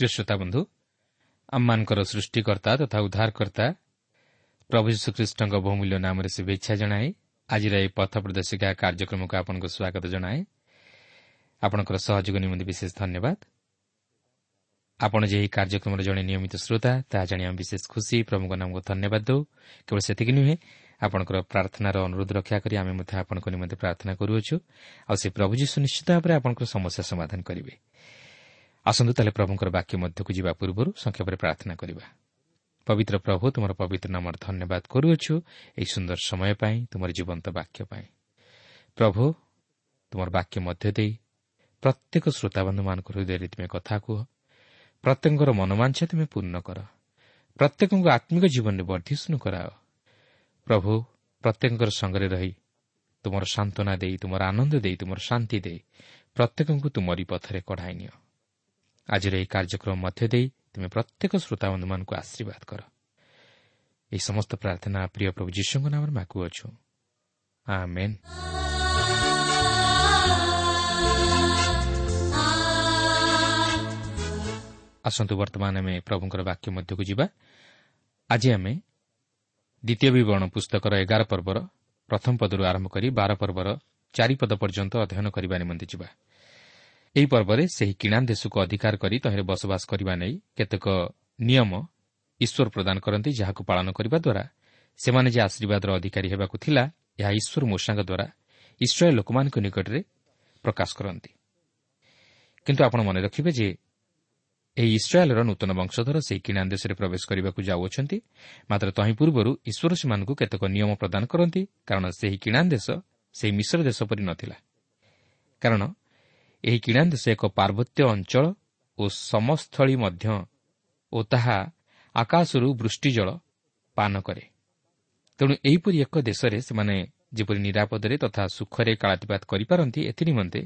ପ୍ରିୟ ଶ୍ରୋତା ବନ୍ଧୁ ଆମମାନଙ୍କର ସୃଷ୍ଟିକର୍ତ୍ତା ତଥା ଉଦ୍ଧାରକର୍ତ୍ତା ପ୍ରଭୁ ଯୀଶୁଖ୍ରୀଷ୍ଟଙ୍କ ବହୁମୂଲ୍ୟ ନାମରେ ଶୁଭେଚ୍ଛା ଜଣାଏ ଆଜିର ଏହି ପଥ ପ୍ରଦର୍ଶିକା କାର୍ଯ୍ୟକ୍ରମକୁ ଆପଣଙ୍କୁ ସ୍ୱାଗତ ଜଣାଏ। ଆପଣଙ୍କର ସହଯୋଗ ବିଶେଷ ଧନ୍ୟବାଦ। ଆପଣ ଯେ ଏହି କାର୍ଯ୍ୟକ୍ରମର ଜଣେ ନିୟମିତ ଶ୍ରୋତା ତାହା ଜାଣି ଆମେ ବିଶେଷ ଖୁସି ପ୍ରଭୁଙ୍କ ନାମକୁ ଧନ୍ୟବାଦ ଦେଉ। କେବଳ ସେତିକି ନୁହେଁ ଆପଣଙ୍କର ପ୍ରାର୍ଥନାର ଅନୁରୋଧ ରକ୍ଷା କରି ଆମେ ମଧ୍ୟ ଆପଣଙ୍କ ନିମନ୍ତେ ପ୍ରାର୍ଥନା କରୁଅଛୁ। ଆଉ ସେ ପ୍ରଭୁ ଯୀଶୁ ନିଶ୍ଚିତ ଭାବରେ ଆପଣଙ୍କର ସମସ୍ୟା ସମାଧାନ କରିବେ। ଆସନ୍ତୁ ତାହେଲେ ପ୍ରଭୁଙ୍କର ବାକ୍ୟ ମଧ୍ୟକୁ ଯିବା ପୂର୍ବରୁ ସଂକ୍ଷେପରେ ପ୍ରାର୍ଥନା କରିବା। ପବିତ୍ର ପ୍ରଭୁ ତୁମର ପବିତ୍ର ନାମର ଧନ୍ୟବାଦ କରୁଅଛୁ ଏହି ସୁନ୍ଦର ସମୟ ପାଇଁ ତୁମର ଜୀବନ୍ତ ବାକ୍ୟ ପାଇଁ। ପ୍ରଭୁ ତୁମର ବାକ୍ୟ ମଧ୍ୟ ଦେଇ ପ୍ରତ୍ୟେକ ଶ୍ରୋତାବନ୍ଧୁମାନଙ୍କ ହୃଦୟରେ ତୁମେ କଥା କୁହ। ପ୍ରତ୍ୟେକଙ୍କର ମନୋମାଂଛ ତୁମେ ପୂର୍ଣ୍ଣ କର। ପ୍ରତ୍ୟେକଙ୍କୁ ଆତ୍ମିକ ଜୀବନରେ ବର୍ଦ୍ଧିଷ୍ଣୁ କରାଅ। ପ୍ରଭୁ ପ୍ରତ୍ୟେକଙ୍କର ସଙ୍ଗରେ ରହି ତୁମର ସାନ୍ତ୍ୱନା ଦେଇ ତୁମର ଆନନ୍ଦ ଦେଇ ତୁମର ଶାନ୍ତି ଦେଇ ପ୍ରତ୍ୟେକଙ୍କୁ ତୁମରି ପଥରେ କଢ଼ାଇ ନିଅ। ଆଜିର ଏହି କାର୍ଯ୍ୟକ୍ରମ ମଧ୍ୟ ଦେଇ ତୁମେ ପ୍ରତ୍ୟେକ ଶ୍ରୋତାବନ୍ଧୁମାନଙ୍କୁ ଆଶୀର୍ବାଦ କର। ଏହି ସମସ୍ତ ପ୍ରାର୍ଥନା ପ୍ରିୟ ପ୍ରଭୁ ଯୀଶୁଙ୍କ ନାମରେ ମାଗୁଅଛୁ। ଆସନ୍ତୁ ବର୍ତ୍ତମାନ ଆମେ ପ୍ରଭୁଙ୍କର ବାକ୍ୟ ମଧ୍ୟକୁ ଯିବା। ଆଜି ଆମେ ଦ୍ୱିତୀୟ ବିବରଣ ପୁସ୍ତକର ଏଗାର ପର୍ବର ପ୍ରଥମ ପଦରୁ ଆରମ୍ଭ କରି ବାର ପର୍ବର ଚାରିପଦ ପର୍ଯ୍ୟନ୍ତ ଅଧ୍ୟୟନ କରିବା ନିମନ୍ତେ ଯିବା। ଏହି ପର୍ବରେ ସେହି କିଣା ଦେଶକୁ ଅଧିକାର କରି ତହିଁରେ ବସବାସ କରିବା ନେଇ କେତେକ ନିୟମ ଈଶ୍ୱର ପ୍ରଦାନ କରନ୍ତି ଯାହାକୁ ପାଳନ କରିବା ଦ୍ୱାରା ସେମାନେ ଯେ ଆଶୀର୍ବାଦର ଅଧିକାରୀ ହେବାକୁ ଥିଲା ଏହା ଈଶ୍ୱର ମୂଷାଙ୍କ ଦ୍ୱାରା ଇସ୍ରାଏଲ୍ ଲୋକମାନଙ୍କ ନିକଟରେ ପ୍ରକାଶ କରନ୍ତି। କିନ୍ତୁ ଆପଣ ମନେ ରଖିବେ ଯେ ଏହି ଇସ୍ରାଏଲ୍ର ନୂତନ ବଂଶଧର ସେହି କିଣା ଦେଶରେ ପ୍ରବେଶ କରିବାକୁ ଯାଉଅଛନ୍ତି ମାତ୍ର ତହିଁ ପୂର୍ବରୁ ଈଶ୍ୱର ସେମାନଙ୍କୁ କେତେକ ନିୟମ ପ୍ରଦାନ କରନ୍ତି କାରଣ ସେହି କିଣା ଦେଶ ସେହି ମିଶ୍ର ଦେଶ ପରି ନଥିଲା। କାରଣ ଏହି କିଣା ଦେଶ ଏକ ପାର୍ବତ୍ୟ ଅଞ୍ଚଳ ଓ ସମସ୍ଥଳୀ ମଧ୍ୟ ଓ ତାହା ଆକାଶରୁ ବୃଷ୍ଟିଜଳ ପାନ କରେ। ତେଣୁ ଏହିପରି ଏକ ଦେଶରେ ସେମାନେ ଯେପରି ନିରାପଦରେ ତଥା ସୁଖରେ କାଳାତିପାତ କରିପାରନ୍ତି ଏଥିନିମନ୍ତେ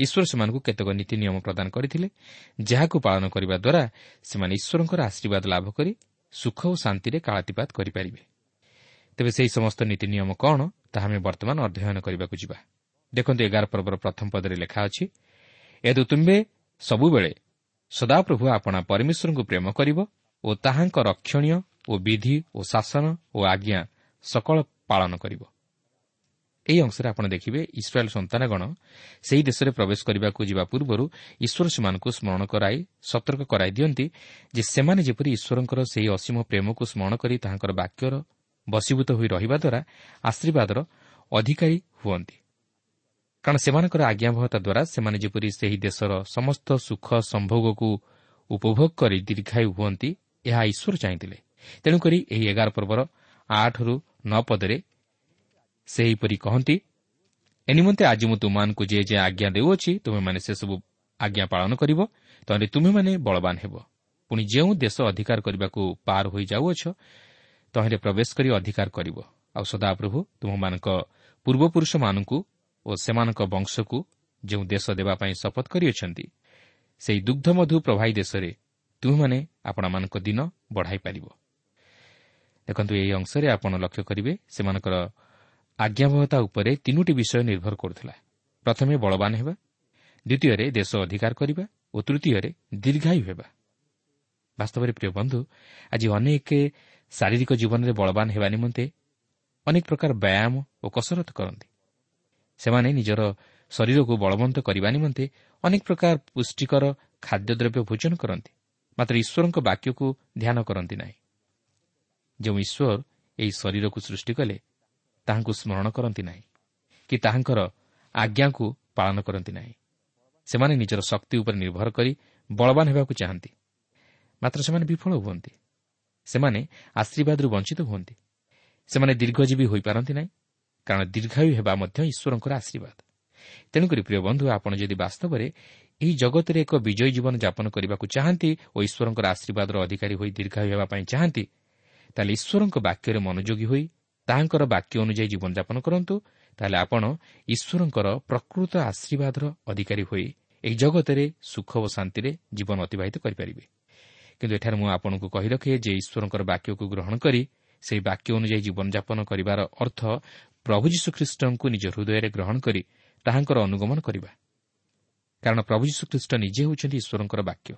ଈଶ୍ୱର ସେମାନଙ୍କୁ କେତେକ ନୀତି ନିୟମ ପ୍ରଦାନ କରିଥିଲେ ଯାହାକୁ ପାଳନ କରିବା ଦ୍ୱାରା ସେମାନେ ଈଶ୍ୱରଙ୍କର ଆଶୀର୍ବାଦ ଲାଭ କରି ସୁଖ ଓ ଶାନ୍ତିରେ କାଳାତିପାତ କରିପାରିବେ। ତେବେ ସେହି ସମସ୍ତ ନୀତି ନିୟମ କ'ଣ ତାହା ଆମେ ବର୍ତ୍ତମାନ ଅଧ୍ୟୟନ କରିବାକୁ ଯିବା। ଦେଖନ୍ତୁ ଏଗାର ପର୍ବର ପ୍ରଥମ ପଦରେ ଲେଖା ଅଛି ଏଦୁ ତୁମ୍ଭେ ସବୁବେଳେ ସଦାପ୍ରଭୁ ଆପଣା ପରମେଶ୍ୱରଙ୍କୁ ପ୍ରେମ କରିବ ଓ ତାହାଙ୍କ ରକ୍ଷଣୀୟ ଓ ବିଧି ଓ ଶାସନ ଓ ଆଜ୍ଞା ସକଳ ପାଳନ କରିବ। ଏହି ଅଂଶରେ ଆପଣ ଦେଖିବେ ଇସ୍ରାଏଲ୍ ସନ୍ତାନଗଣ ସେହି ଦେଶରେ ପ୍ରବେଶ କରିବାକୁ ଯିବା ପୂର୍ବରୁ ଈଶ୍ୱର ସେମାନଙ୍କୁ ସ୍ମରଣ କରାଇ ସତର୍କ କରାଇ ଦିଅନ୍ତି ଯେ ସେମାନେ ଯେପରି ଈଶ୍ୱରଙ୍କର ସେହି ଅସୀମ ପ୍ରେମକୁ ସ୍ମରଣ କରି ତାହାଙ୍କର ବାକ୍ୟର ବଶୀଭୂତ ହୋଇ ରହିବା ଦ୍ୱାରା ଆଶୀର୍ବାଦର ଅଧିକାରୀ ହୁଅନ୍ତି। କାରଣ ସେମାନଙ୍କର ଆଜ୍ଞାବହତା ଦ୍ୱାରା ସେମାନେ ଯେପରି ସେହି ଦେଶର ସମସ୍ତ ସୁଖ ସମ୍ଭୋଗକୁ ଉପଭୋଗ କରି ଦୀର୍ଘାୟୁ ହୁଅନ୍ତି ଏହା ଈଶ୍ୱର ଚାହିଁଥିଲେ। ତେଣୁକରି ଏହି ଏଗାର ପର୍ବର ଆଠରୁ ନଅ ପଦରେ ସେହିପରି କହନ୍ତି ଏ ନିମନ୍ତେ ଆଜି ମୁଁ ତୁମମାନଙ୍କୁ ଯେ ଯେ ଆଜ୍ଞା ଦେଉଅଛି ତୁମେମାନେ ସେସବୁ ଆଜ୍ଞା ପାଳନ କରିବ ତାହେଲେ ତୁମେମାନେ ବଳବାନ ହେବ। ପୁଣି ଯେଉଁ ଦେଶ ଅଧିକାର କରିବାକୁ ପାର ହୋଇଯାଉଅଛ ତହିଁରେ ପ୍ରବେଶ କରି ଅଧିକାର କରିବ। ଆଉ ସଦାପ୍ରଭୁ ତୁମମାନଙ୍କ ପୂର୍ବପୁରୁଷମାନଙ୍କୁ ଓ ସେମାନଙ୍କ ବଂଶକୁ ଯେଉଁ ଦେଶ ଦେବା ପାଇଁ ଶପଥ କରିଅଛନ୍ତି ସେହି ଦୁଗ୍ଧମଧୁ ପ୍ରଭାଇ ଦେଶରେ ତୁମେମାନେ ଆପଣମାନଙ୍କ ଦିନ ବଢ଼ାଇ ପାରିବ। ଦେଖନ୍ତୁ ଏହି ଅଂଶରେ ଆପଣ ଲକ୍ଷ୍ୟ କରିବେ ସେମାନଙ୍କର ଆଜ୍ଞାବହତା ଉପରେ ତିନୋଟି ବିଷୟ ନିର୍ଭର କରୁଥିଲା। ପ୍ରଥମେ ବଳବାନ ହେବା ଦ୍ୱିତୀୟରେ ଦେଶ ଅଧିକାର କରିବା ଓ ତୃତୀୟରେ ଦୀର୍ଘାୟୁ ହେବା। ବାସ୍ତବରେ ପ୍ରିୟ ବନ୍ଧୁ ଆଜି ଅନେକ ଶାରୀରିକ ଜୀବନରେ ବଳବାନ ହେବା ନିମନ୍ତେ ଅନେକ ପ୍ରକାର ବ୍ୟାୟାମ ଓ କସରତ କରନ୍ତି। ସେମାନେ ନିଜର ଶରୀରକୁ ବଳବନ୍ତ କରିବା ନିମନ୍ତେ ଅନେକ ପ୍ରକାର ପୁଷ୍ଟିକର ଖାଦ୍ୟଦ୍ରବ୍ୟ ଭୋଜନ କରନ୍ତି। ମାତ୍ର ଈଶ୍ୱରଙ୍କ ବାକ୍ୟକୁ ଧ୍ୟାନ କରନ୍ତି ନାହିଁ। ଯେଉଁ ଈଶ୍ୱର ଏହି ଶରୀରକୁ ସୃଷ୍ଟି କଲେ ତାହାଙ୍କୁ ସ୍ମରଣ କରନ୍ତି ନାହିଁ କି ତାହାଙ୍କର ଆଜ୍ଞାକୁ ପାଳନ କରନ୍ତି ନାହିଁ। ସେମାନେ ନିଜର ଶକ୍ତି ଉପରେ ନିର୍ଭର କରି ବଳବାନ ହେବାକୁ ଚାହାନ୍ତି। ମାତ୍ର ସେମାନେ ବିଫଳ ହୁଅନ୍ତି। ସେମାନେ ଆଶୀର୍ବାଦରୁ ବଞ୍ଚିତ ହୁଅନ୍ତି। ସେମାନେ ଦୀର୍ଘଜୀବୀ ହୋଇପାରନ୍ତି ନାହିଁ। କାରଣ ଦୀର୍ଘାୟୁ ହେବା ମଧ୍ୟ ଈଶ୍ୱରଙ୍କର ଆଶୀର୍ବାଦ। ତେଣୁକରି ପ୍ରିୟ ବନ୍ଧୁ ଆପଣ ଯଦି ବାସ୍ତବରେ ଏହି ଜଗତରେ ଏକ ବିଜୟୀ ଜୀବନ ଯାପନ କରିବାକୁ ଚାହାନ୍ତି ଓ ଈଶ୍ୱରଙ୍କର ଆଶୀର୍ବାଦର ଅଧିକାରୀ ହୋଇ ଦୀର୍ଘାୟୁ ହେବା ପାଇଁ ଚାହାନ୍ତି ତାହେଲେ ଈଶ୍ୱରଙ୍କ ବାକ୍ୟରେ ମନୋଯୋଗୀ ହୋଇ ତାହାଙ୍କର ବାକ୍ୟ ଅନୁଯାୟୀ ଜୀବନଯାପନ କରନ୍ତୁ ତାହେଲେ ଆପଣ ଈଶ୍ୱରଙ୍କର ପ୍ରକୃତ ଆଶୀର୍ବାଦର ଅଧିକାରୀ ହୋଇ ଏହି ଜଗତରେ ସୁଖ ଓ ଶାନ୍ତିରେ ଜୀବନ ଅତିବାହିତ କରିପାରିବେ। କିନ୍ତୁ ଏଠାରେ ମୁଁ ଆପଣଙ୍କୁ କହି ରଖେ ଯେ ଈଶ୍ୱରଙ୍କର ବାକ୍ୟକୁ ଗ୍ରହଣ କରି ସେହି ବାକ୍ୟ ଅନୁଯାୟୀ ଜୀବନଯାପନ କରିବାର ଅର୍ଥ ପ୍ରଭୁ ଯୀଶୁଖ୍ରୀଷ୍ଟଙ୍କୁ ନିଜ ହୃଦୟରେ ଗ୍ରହଣ କରି ତାହାଙ୍କର ଅନୁଗମନ କରିବା। କାରଣ ପ୍ରଭୁ ଯୀଶୁଖ୍ରୀଷ୍ଟ ନିଜେ ହେଉଛନ୍ତି ଈଶ୍ୱରଙ୍କର ବାକ୍ୟ।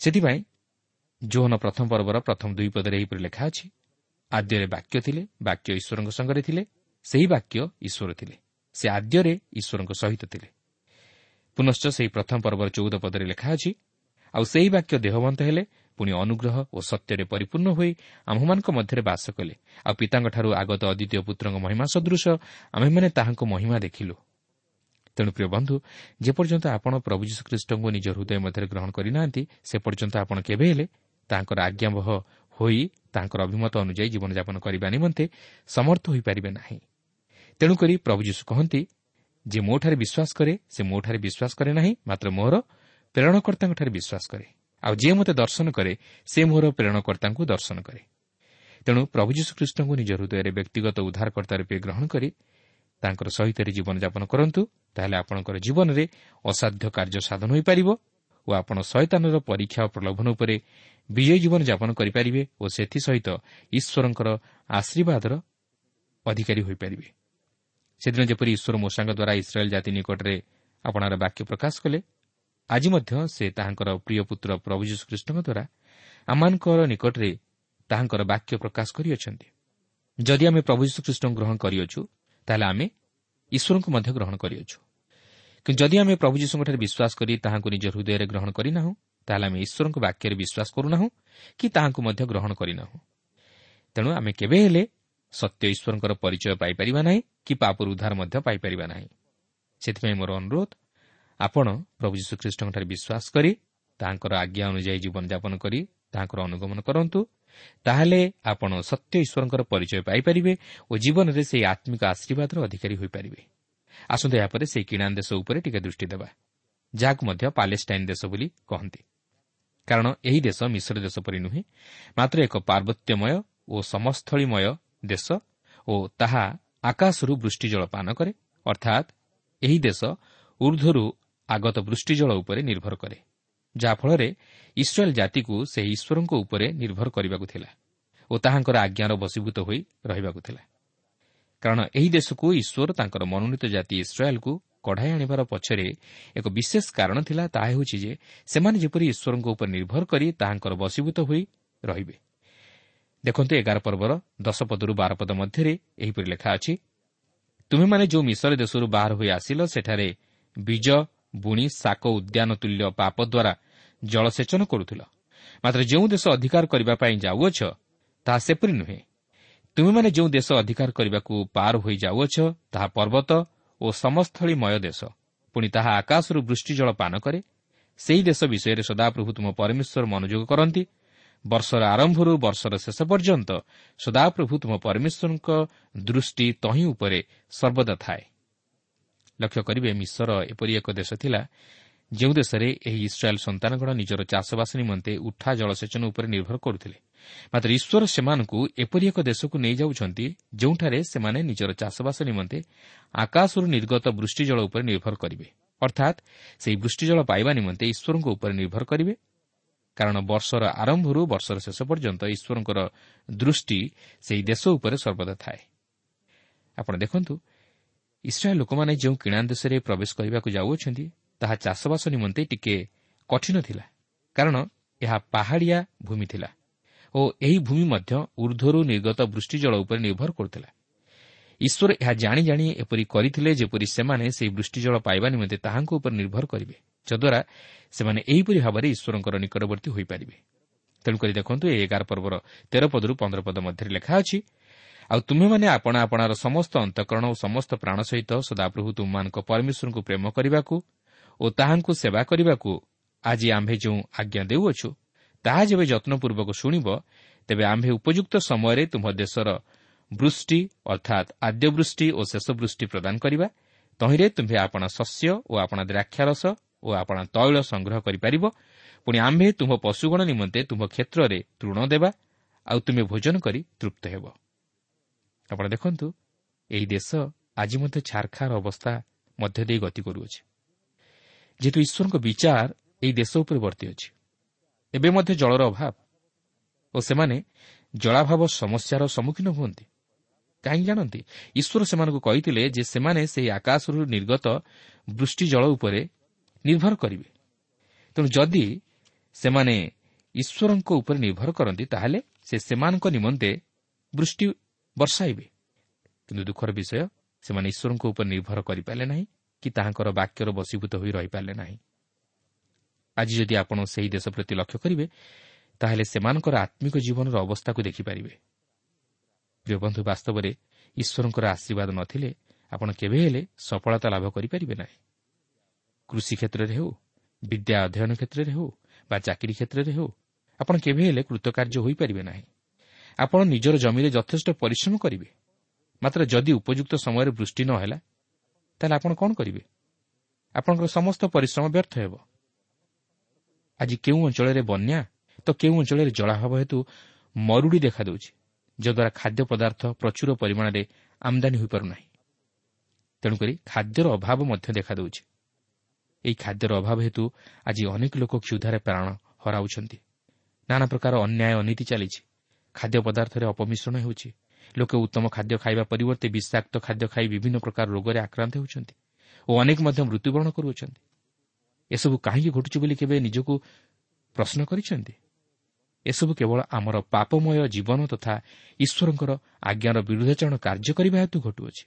ସେଥିପାଇଁ ଜୋହନ ପ୍ରଥମ ପର୍ବର ପ୍ରଥମ ଦୁଇ ପଦରେ ଏହିପରି ଲେଖା ଅଛି ଆଦ୍ୟରେ ବାକ୍ୟ ଥିଲେ ବାକ୍ୟ ଈଶ୍ୱରଙ୍କ ସଙ୍ଗରେ ଥିଲେ ସେହି ବାକ୍ୟ ଈଶ୍ୱର ଥିଲେ। ସେ ଆଦ୍ୟରେ ଈଶ୍ୱରଙ୍କ ସହିତ ଥିଲେ। ପୁନଶ୍ଚ ସେହି ପ୍ରଥମ ପର୍ବର ଚଉଦ ପଦରେ ଲେଖା ଅଛି ଆଉ ସେହି ବାକ୍ୟ ଦେହବନ୍ତ ହେଲେ ପୁଣି ଅନୁଗ୍ରହ ଓ ସତ୍ୟରେ ପରିପୂର୍ଣ୍ଣ ହୋଇ ଆମ୍ଭମାନଙ୍କ ମଧ୍ୟରେ ବାସ କଲେ। ଆଉ ପିତାଙ୍କଠାରୁ ଆଗତ ଅଦ୍ୱିତୀୟ ପୁତ୍ରଙ୍କ ମହିମା ସଦୃଶ ଆମ୍ଭେମାନେ ତାହାଙ୍କ ମହିମା ଦେଖିଲୁ। ତେଣୁ ପ୍ରିୟ ବନ୍ଧୁ ଯେପର୍ଯ୍ୟନ୍ତ ଆପଣ ପ୍ରଭୁ ଯୀଶୁଖ୍ରୀଷ୍ଟଙ୍କୁ ନିଜ ହୃଦୟ ମଧ୍ୟରେ ଗ୍ରହଣ କରିନାହାନ୍ତି ସେ ପର୍ଯ୍ୟନ୍ତ ଆପଣ କେବେ ହେଲେ ତାଙ୍କର ଆଜ୍ଞାବହ ହୋଇ ତାଙ୍କର ଅଭିମତ ଅନୁଯାୟୀ ଜୀବନଯାପନ କରିବା ନିମନ୍ତେ ସମର୍ଥ ହୋଇପାରିବେ ନାହିଁ। ତେଣୁକରି ପ୍ରଭୁ ଯୀଶୁ କହନ୍ତି ଯେ ମୋଠାରେ ବିଶ୍ୱାସ କରେ ସେ ମୋଠାରେ ବିଶ୍ୱାସ କରେ ନାହିଁ ମାତ୍ର ମୋର ପ୍ରେରଣକର୍ତ୍ତାଙ୍କଠାରେ ବିଶ୍ୱାସ କରେ। ଆଉ ଯିଏ ମୋତେ ଦର୍ଶନ କରେ ସେ ମୋର ପ୍ରେରଣକର୍ତ୍ତାଙ୍କୁ ଦର୍ଶନ କରେ। ତେଣୁ ପ୍ରଭୁ ଯୀଶୁଖ୍ରୀଷ୍ଟଙ୍କୁ ନିଜ ହୃଦୟରେ ବ୍ୟକ୍ତିଗତ ଉଦ୍ଧାରକର୍ତ୍ତା ରୂପେ ଗ୍ରହଣ କରି ତାଙ୍କର ସହିତ ଜୀବନଯାପନ କରନ୍ତୁ ତାହେଲେ ଆପଣଙ୍କର ଜୀବନରେ ଅସାଧ୍ୟ କାର୍ଯ୍ୟ ସାଧନ ହୋଇପାରିବ ଓ ଆପଣ ଶୈତାନର ପରୀକ୍ଷା ଓ ପ୍ରଲୋଭନ ଉପରେ ବିଜୟୀ ଜୀବନଯାପନ କରିପାରିବେ ଓ ସେଥିସହିତ ଈଶ୍ୱରଙ୍କର ଆଶୀର୍ବାଦର ଅଧିକାରୀ ହୋଇପାରିବେ। ସେଦିନ ଯେପରି ଈଶ୍ୱର ମୂଷାଙ୍କ ଦ୍ୱାରା ଇସ୍ରାଏଲ୍ ଜାତି ନିକଟରେ ଆପଣାର ବାକ୍ୟ ପ୍ରକାଶ କଲେ ଆଜି ମଧ୍ୟ ସେ ତାହାଙ୍କର ପ୍ରିୟ ପୁତ୍ର ପ୍ରଭୁ ଯୀଶୁଖ୍ରୀଷ୍ଟଙ୍କ ଦ୍ୱାରା ଆମମାନଙ୍କର ନିକଟରେ ତାହାଙ୍କର ବାକ୍ୟ ପ୍ରକାଶ କରିଅଛନ୍ତି। ଯଦି ଆମେ ପ୍ରଭୁ ଯୀଶୁଖ୍ରୀଷ୍ଟଙ୍କୁ ଗ୍ରହଣ କରିଅଛୁ ତାହେଲେ ଆମେ ଈଶ୍ୱରଙ୍କୁ ମଧ୍ୟ ଗ୍ରହଣ କରିଅଛୁ। କିନ୍ତୁ ଯଦି ଆମେ ପ୍ରଭୁ ଯୀଶୁଙ୍କଠାରେ ବିଶ୍ୱାସ କରି ତାହାଙ୍କୁ ନିଜ ହୃଦୟରେ ଗ୍ରହଣ କରିନାହୁଁ ତାହେଲେ ଆମେ ଈଶ୍ୱରଙ୍କ ବାକ୍ୟରେ ବିଶ୍ୱାସ କରୁନାହୁଁ କି ତାହାଙ୍କୁ ମଧ୍ୟ ଗ୍ରହଣ କରିନାହୁଁ। ତେଣୁ ଆମେ କେବେ ହେଲେ ସତ୍ୟ ଈଶ୍ୱରଙ୍କର ପରିଚୟ ପାଇପାରିବା ନାହିଁ କି ପାପରୁ ଉଦ୍ଧାର ମଧ୍ୟ ପାଇପାରିବା ନାହିଁ। ସେଥିପାଇଁ ମୋର ଅନୁରୋଧ ଆପଣ ପ୍ରଭୁ ଯୀଶୁଖ୍ରୀଷ୍ଟଙ୍କଠାରେ ବିଶ୍ୱାସ କରି ତାହାଙ୍କର ଆଜ୍ଞା ଅନୁଯାୟୀ ଜୀବନଯାପନ କରି ତାହାଙ୍କର ଅନୁଗମନ କରନ୍ତୁ ତାହେଲେ ଆପଣ ସତ୍ୟ ଈଶ୍ୱରଙ୍କର ପରିଚୟ ପାଇପାରିବେ ଓ ଜୀବନରେ ସେହି ଆତ୍ମିକ ଆଶୀର୍ବାଦର ଅଧିକାରୀ ହୋଇପାରିବେ। ଆସନ୍ତୁ ଏହାପରେ ସେହି କିଣା ଦେଶ ଉପରେ ଟିକେ ଦୃଷ୍ଟି ଦେବା। ଯାହାକୁ ମଧ୍ୟ ପାଲେଷ୍ଟାଇନ୍ ଦେଶ ବୋଲି କହନ୍ତି। କାରଣ ଏହି ଦେଶ ମିଶ୍ର ଦେଶ ପରି ନୁହେଁ ମାତ୍ର ଏକ ପାର୍ବତ୍ୟମୟ ଓ ସମସ୍ଥଳୀମୟ ଦେଶ ଓ ତାହା ଆକାଶରୁ ବୃଷ୍ଟିଜଳ ପାନ କରେ ଅର୍ଥାତ୍ ଏହି ଦେଶ ଉର୍ଦ୍ଧ୍ୱରୁ ଆଗତ ବୃଷ୍ଟିଜଳ ଉପରେ ନିର୍ଭର କରେ ଯାହାଫଳରେ ଇସ୍ରାଏଲ୍ ଜାତିକୁ ସେହି ଈଶ୍ୱରଙ୍କ ଉପରେ ନିର୍ଭର କରିବାକୁ ଥିଲା ଓ ତାହାଙ୍କର ଆଜ୍ଞାର ବଶୀଭୂତ ହୋଇ ରହିବାକୁ ଥିଲା। କାରଣ ଏହି ଦେଶକୁ ଈଶ୍ୱର ତାଙ୍କର ମନୋନୀତ ଜାତି ଇସ୍ରାଏଲ୍କୁ କଢ଼ାଇ ଆଣିବାର ପଛରେ ଏକ ବିଶେଷ କାରଣ ଥିଲା ତାହା ହେଉଛି ଯେ ସେମାନେ ଯେପରି ଈଶ୍ୱରଙ୍କ ଉପରେ ନିର୍ଭର କରି ତାହାଙ୍କର ବଶୀଭୂତ ହୋଇ ରହିବେ। ଦେଖନ୍ତୁ ଏଗାର ପର୍ବର ଦଶ ପଦରୁ ବାର ପଦ ମଧ୍ୟରେ ଏହିପରି ଲେଖା ଅଛି ତୁମେମାନେ ଯେଉଁ ମିଶର ଦେଶରୁ ବାହାର ହୋଇ ଆସିଲ ସେଠାରେ ବୀଜ ବୁଣି ଶାକ ଉଦ୍ୟାନ ତୁଲ୍ୟ ପାପ ଦ୍ୱାରା ଜଳସେଚନ କରୁଥିଲ। ମାତ୍ର ଯେଉଁ ଦେଶ ଅଧିକାର କରିବା ପାଇଁ ଯାଉଅଛ ତାହା ସେପରି ନୁହେଁ। ତୁମେମାନେ ଯେଉଁ ଦେଶ ଅଧିକାର କରିବାକୁ ପାର ହୋଇ ଯାଉଅଛ ତାହା ପର୍ବତ ଓ ସମସ୍ଥଳୀମୟ ଦେଶ। ପୁଣି ତାହା ଆକାଶରୁ ବୃଷ୍ଟିଜଳ ପାନ କରେ। ସେହି ଦେଶ ବିଷୟରେ ସଦାପ୍ରଭୁ ତୁମ ପରମେଶ୍ୱର ମନୋଯୋଗ କରନ୍ତି। ବର୍ଷର ଆରମ୍ଭରୁ ବର୍ଷର ଶେଷ ପର୍ଯ୍ୟନ୍ତ ସଦାପ୍ରଭୁ ତୁମ ପରମେଶ୍ୱରଙ୍କ ଦୃଷ୍ଟି ତହିଁ ଉପରେ ସର୍ବଦା ଥାଏ। ଲକ୍ଷ୍ୟ କରିବେ ମିଶ୍ର ଏପରି ଏକ ଦେଶ ଥିଲା ଯେଉଁ ଦେଶରେ ଏହି ଇସ୍ରାଏଲ୍ ସନ୍ତାନଗଣ ନିଜର ଚାଷବାସ ନିମନ୍ତେ ଉଠା ଜଳସେଚନ ଉପରେ ନିର୍ଭର କରୁଥିଲେ। ମାତ୍ର ଈଶ୍ୱର ସେମାନଙ୍କୁ ଏପରି ଏକ ଦେଶକୁ ନେଇଯାଉଛନ୍ତି ଯେଉଁଠାରେ ସେମାନେ ନିଜର ଚାଷବାସ ନିମନ୍ତେ ଆକାଶରୁ ନିର୍ଗତ ବୃଷ୍ଟିଜଳ ଉପରେ ନିର୍ଭର କରିବେ। ଅର୍ଥାତ୍ ସେହି ବୃଷ୍ଟିଜଳ ପାଇବା ନିମନ୍ତେ ଈଶ୍ୱରଙ୍କ ଉପରେ ନିର୍ଭର କରିବେ। କାରଣ ବର୍ଷର ଆରମ୍ଭରୁ ବର୍ଷର ଶେଷ ପର୍ଯ୍ୟନ୍ତ ଈଶ୍ୱରଙ୍କର ଦୃଷ୍ଟି ସେହି ଦେଶ ଉପରେ ସର୍ବଦା ଥାଏ। ଆପଣ ଦେଖନ୍ତୁ ଇସ୍ରାଏଲ୍ ଲୋକମାନେ ଯେଉଁ କିଣା ଦେଶରେ ପ୍ରବେଶ କରିବାକୁ ଯାଉଅଛନ୍ତି ତାହା ଚାଷବାସ ନିମନ୍ତେ ଟିକେ କଠିନ ଥିଲା କାରଣ ଏହା ପାହାଡ଼ିଆ ଭୂମି ଥିଲା ଓ ଏହି ଭୂମି ମଧ୍ୟ ଉର୍ଦ୍ଧ୍ୱରୁ ନିର୍ଗତ ବୃଷ୍ଟିଜଳ ଉପରେ ନିର୍ଭର କରୁଥିଲା। ଈଶ୍ୱର ଏହା ଜାଣି ଜାଣି ଏପରି କରିଥିଲେ ଯେପରି ସେମାନେ ସେହି ବୃଷ୍ଟିଜଳ ପାଇବା ନିମନ୍ତେ ତାହାଙ୍କ ଉପରେ ନିର୍ଭର କରିବେ ଯଦ୍ୱାରା ସେମାନେ ଏହିପରି ଭାବରେ ଈଶ୍ୱରଙ୍କର ନିକଟବର୍ତ୍ତୀ ହୋଇପାରିବେ। ତେଣୁକରି ଦେଖନ୍ତୁ ଏହି ଏଗାର ପର୍ବର ତେର ପଦରୁ ପନ୍ଦର ପଦ ମଧ୍ୟରେ ଲେଖା ଅଛି ଆଉ ତୁମେମାନେ ଆପଣା ଆପଣାର ସମସ୍ତ ଅନ୍ତଃକରଣ ଓ ସମସ୍ତ ପ୍ରାଣ ସହିତ ସଦାପ୍ରଭୁ ତୁମମାନଙ୍କ ପରମେଶ୍ୱରଙ୍କୁ ପ୍ରେମ କରିବାକୁ ଓ ତାହାଙ୍କୁ ସେବା କରିବାକୁ ଆଜି ଆମ୍ଭେ ଯେଉଁ ଆଜ୍ଞା ଦେଉଅଛୁ ତାହା ଯେବେ ଯତ୍ନପୂର୍ବକ ଶୁଣିବ ତେବେ ଆମ୍ଭେ ଉପଯୁକ୍ତ ସମୟରେ ତୁମ ଦେଶର ବୃଷ୍ଟି ଅର୍ଥାତ୍ ଆଦ୍ୟବୃଷ୍ଟି ଓ ଶେଷ ବୃଷ୍ଟି ପ୍ରଦାନ କରିବା। ତହିଁରେ ତୁମ୍ଭେ ଆପଣା ଶସ୍ୟ ଓ ଆପଣା ଦ୍ରାକ୍ଷାରସ ଓ ଆପଣା ତୈଳ ସଂଗ୍ରହ କରିପାରିବ। ପୁଣି ଆମ୍ଭେ ତୁମ ପଶୁଗଣ ନିମନ୍ତେ ତୁମ କ୍ଷେତ୍ରରେ ତୃଣ ଦେବା ଆଉ ତୁମେ ଭୋଜନ କରି ତୃପ୍ତ ହେବ। ଆପଣ ଦେଖନ୍ତୁ ଏହି ଦେଶ ଆଜି ମଧ୍ୟ ଛାରଖାର ଅବସ୍ଥା ମଧ୍ୟ ଦେଇ ଗତି କରୁଅଛି। ଯେହେତୁ ଈଶ୍ୱରଙ୍କ ବିଚାର ଏହି ଦେଶ ଉପରେ ବର୍ତ୍ତି ଅଛି। ଏବେ ମଧ୍ୟ ଜଳର ଅଭାବ ଓ ସେମାନେ ଜଳାଭାବ ସମସ୍ୟାର ସମ୍ମୁଖୀନ ହୁଅନ୍ତି। କାହିଁକି ଜାଣନ୍ତି? ଈଶ୍ୱର ସେମାନଙ୍କୁ କହିଥିଲେ ଯେ ସେମାନେ ସେହି ଆକାଶରୁ ନିର୍ଗତ ବୃଷ୍ଟି ଜଳ ଉପରେ ନିର୍ଭର କରିବେ। ତେଣୁ ଯଦି ସେମାନେ ଈଶ୍ୱରଙ୍କ ଉପରେ ନିର୍ଭର କରନ୍ତି ତାହେଲେ ସେ ସେମାନଙ୍କ ନିମନ୍ତେ ବୃଷ୍ଟି ବର୍ଷାଇବେ କିନ୍ତୁ ଦୁଃଖର ବିଷୟ ସେମାନେ ଈଶ୍ୱରଙ୍କ ଉପରେ ନିର୍ଭର କରିପାରିଲେ ନାହିଁ କି ତାହାଙ୍କର ବାକ୍ୟର ବଶୀଭୂତ ହୋଇ ରହିପାରିଲେ ନାହିଁ। ଆଜି ଯଦି ଆପଣ ସେହି ଦେଶ ପ୍ରତି ଲକ୍ଷ୍ୟ କରିବେ ତାହେଲେ ସେମାନଙ୍କର ଆତ୍ମିକ ଜୀବନର ଅବସ୍ଥାକୁ ଦେଖିପାରିବେ। ପ୍ରିୟ ବନ୍ଧୁ ବାସ୍ତବରେ ଈଶ୍ୱରଙ୍କର ଆଶୀର୍ବାଦ ନଥିଲେ ଆପଣ କେବେ ହେଲେ ସଫଳତା ଲାଭ କରିପାରିବେ ନାହିଁ। କୃଷି କ୍ଷେତ୍ରରେ ହେଉ ବିଦ୍ୟା ଅଧ୍ୟୟନ କ୍ଷେତ୍ରରେ ହେଉ ବା ଚାକିରି କ୍ଷେତ୍ରରେ ହେଉ ଆପଣ କେବେ ହେଲେ କୃତକାର୍ଯ୍ୟ ହୋଇପାରିବେ ନାହିଁ। ଆପଣ ନିଜର ଜମିରେ ଯଥେଷ୍ଟ ପରିଶ୍ରମ କରିବେ। ମାତ୍ର ଯଦି ଉପଯୁକ୍ତ ସମୟରେ ବୃଷ୍ଟି ନ ହେଲା ତାହେଲେ ଆପଣ କ'ଣ କରିବେ? ଆପଣଙ୍କର ସମସ୍ତ ପରିଶ୍ରମ ବ୍ୟର୍ଥ ହେବ। ଆଜି କେଉଁ ଅଞ୍ଚଳରେ ବନ୍ୟା ତ କେଉଁ ଅଞ୍ଚଳରେ ଜଳାଭାବ ହେତୁ ମରୁଡ଼ି ଦେଖାଦେଉଛି ଯଦ୍ୱାରା ଖାଦ୍ୟ ପଦାର୍ଥ ପ୍ରଚୁର ପରିମାଣରେ ଆମଦାନୀ ହୋଇପାରୁନାହିଁ। ତେଣୁକରି ଖାଦ୍ୟର ଅଭାବ ମଧ୍ୟ ଦେଖାଦେଉଛି। ଏହି ଖାଦ୍ୟର ଅଭାବ ହେତୁ ଆଜି ଅନେକ ଲୋକ କ୍ଷୁଧାରେ ପ୍ରାଣ ହରାଉଛନ୍ତି। ନାନା ପ୍ରକାର ଅନ୍ୟାୟ ଅନୀତି ଚାଲିଛି। ଖାଦ୍ୟ ପଦାର୍ଥରେ ଅପମିଶ୍ରଣ ହେଉଛି। ଲୋକେ ଉତ୍ତମ ଖାଦ୍ୟ ଖାଇବା ପରିବର୍ତ୍ତେ ବିଷାକ୍ତ ଖାଦ୍ୟ ଖାଇ ବିଭିନ୍ନ ପ୍ରକାର ରୋଗରେ ଆକ୍ରାନ୍ତ ହେଉଛନ୍ତି ଓ ଅନେକ ମଧ୍ୟ ମୃତ୍ୟୁବରଣ କରୁଅଛନ୍ତି। ଏସବୁ କାହିଁକି ଘଟୁଛି ବୋଲି କେବେ ନିଜକୁ ପ୍ରଶ୍ନ କରିଛନ୍ତି? ଏସବୁ କେବଳ ଆମର ପାପମୟ ଜୀବନ ତଥା ଈଶ୍ୱରଙ୍କର ଆଜ୍ଞାର ବିରୁଦ୍ଧାଚରଣ କାର୍ଯ୍ୟ କରିବା ହେତୁ ଘଟୁଅଛି।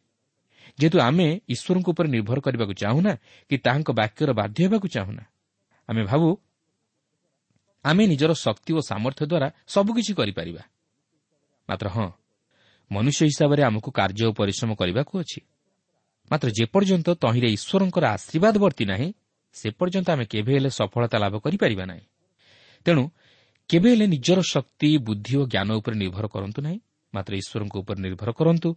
ଯେହେତୁ ଆମେ ଈଶ୍ୱରଙ୍କ ଉପରେ ନିର୍ଭର କରିବାକୁ ଚାହୁଁନା କି ତାହାଙ୍କ ବାକ୍ୟର ବାଧ୍ୟ ହେବାକୁ ଚାହୁଁନା ଆମେ ଭାବୁ ଆମେ ନିଜର ଶକ୍ତି ଓ ସାମର୍ଥ୍ୟ ଦ୍ୱାରା ସବୁକିଛି କରିପାରିବା। ମାତ୍ର ହଁ। ମନୁଷ୍ୟ ହିସାବରେ ଆମକୁ କାର୍ଯ୍ୟ ଓ ପରିଶ୍ରମ କରିବାକୁ ଅଛି। ମାତ୍ର ଯେପର୍ଯ୍ୟନ୍ତ ତହିଁରେ ଈଶ୍ୱରଙ୍କର ଆଶୀର୍ବାଦ ବର୍ତ୍ତି ନାହିଁ ସେ ପର୍ଯ୍ୟନ୍ତ ଆମେ କେବେ ହେଲେ ସଫଳତା ଲାଭ କରିପାରିବା ନାହିଁ। ତେଣୁ କେବେ ହେଲେ ନିଜର ଶକ୍ତି ବୁଦ୍ଧି ଓ ଜ୍ଞାନ ଉପରେ ନିର୍ଭର କରନ୍ତୁ ନାହିଁ ମାତ୍ର ଈଶ୍ୱରଙ୍କ ଉପରେ ନିର୍ଭର କରନ୍ତୁ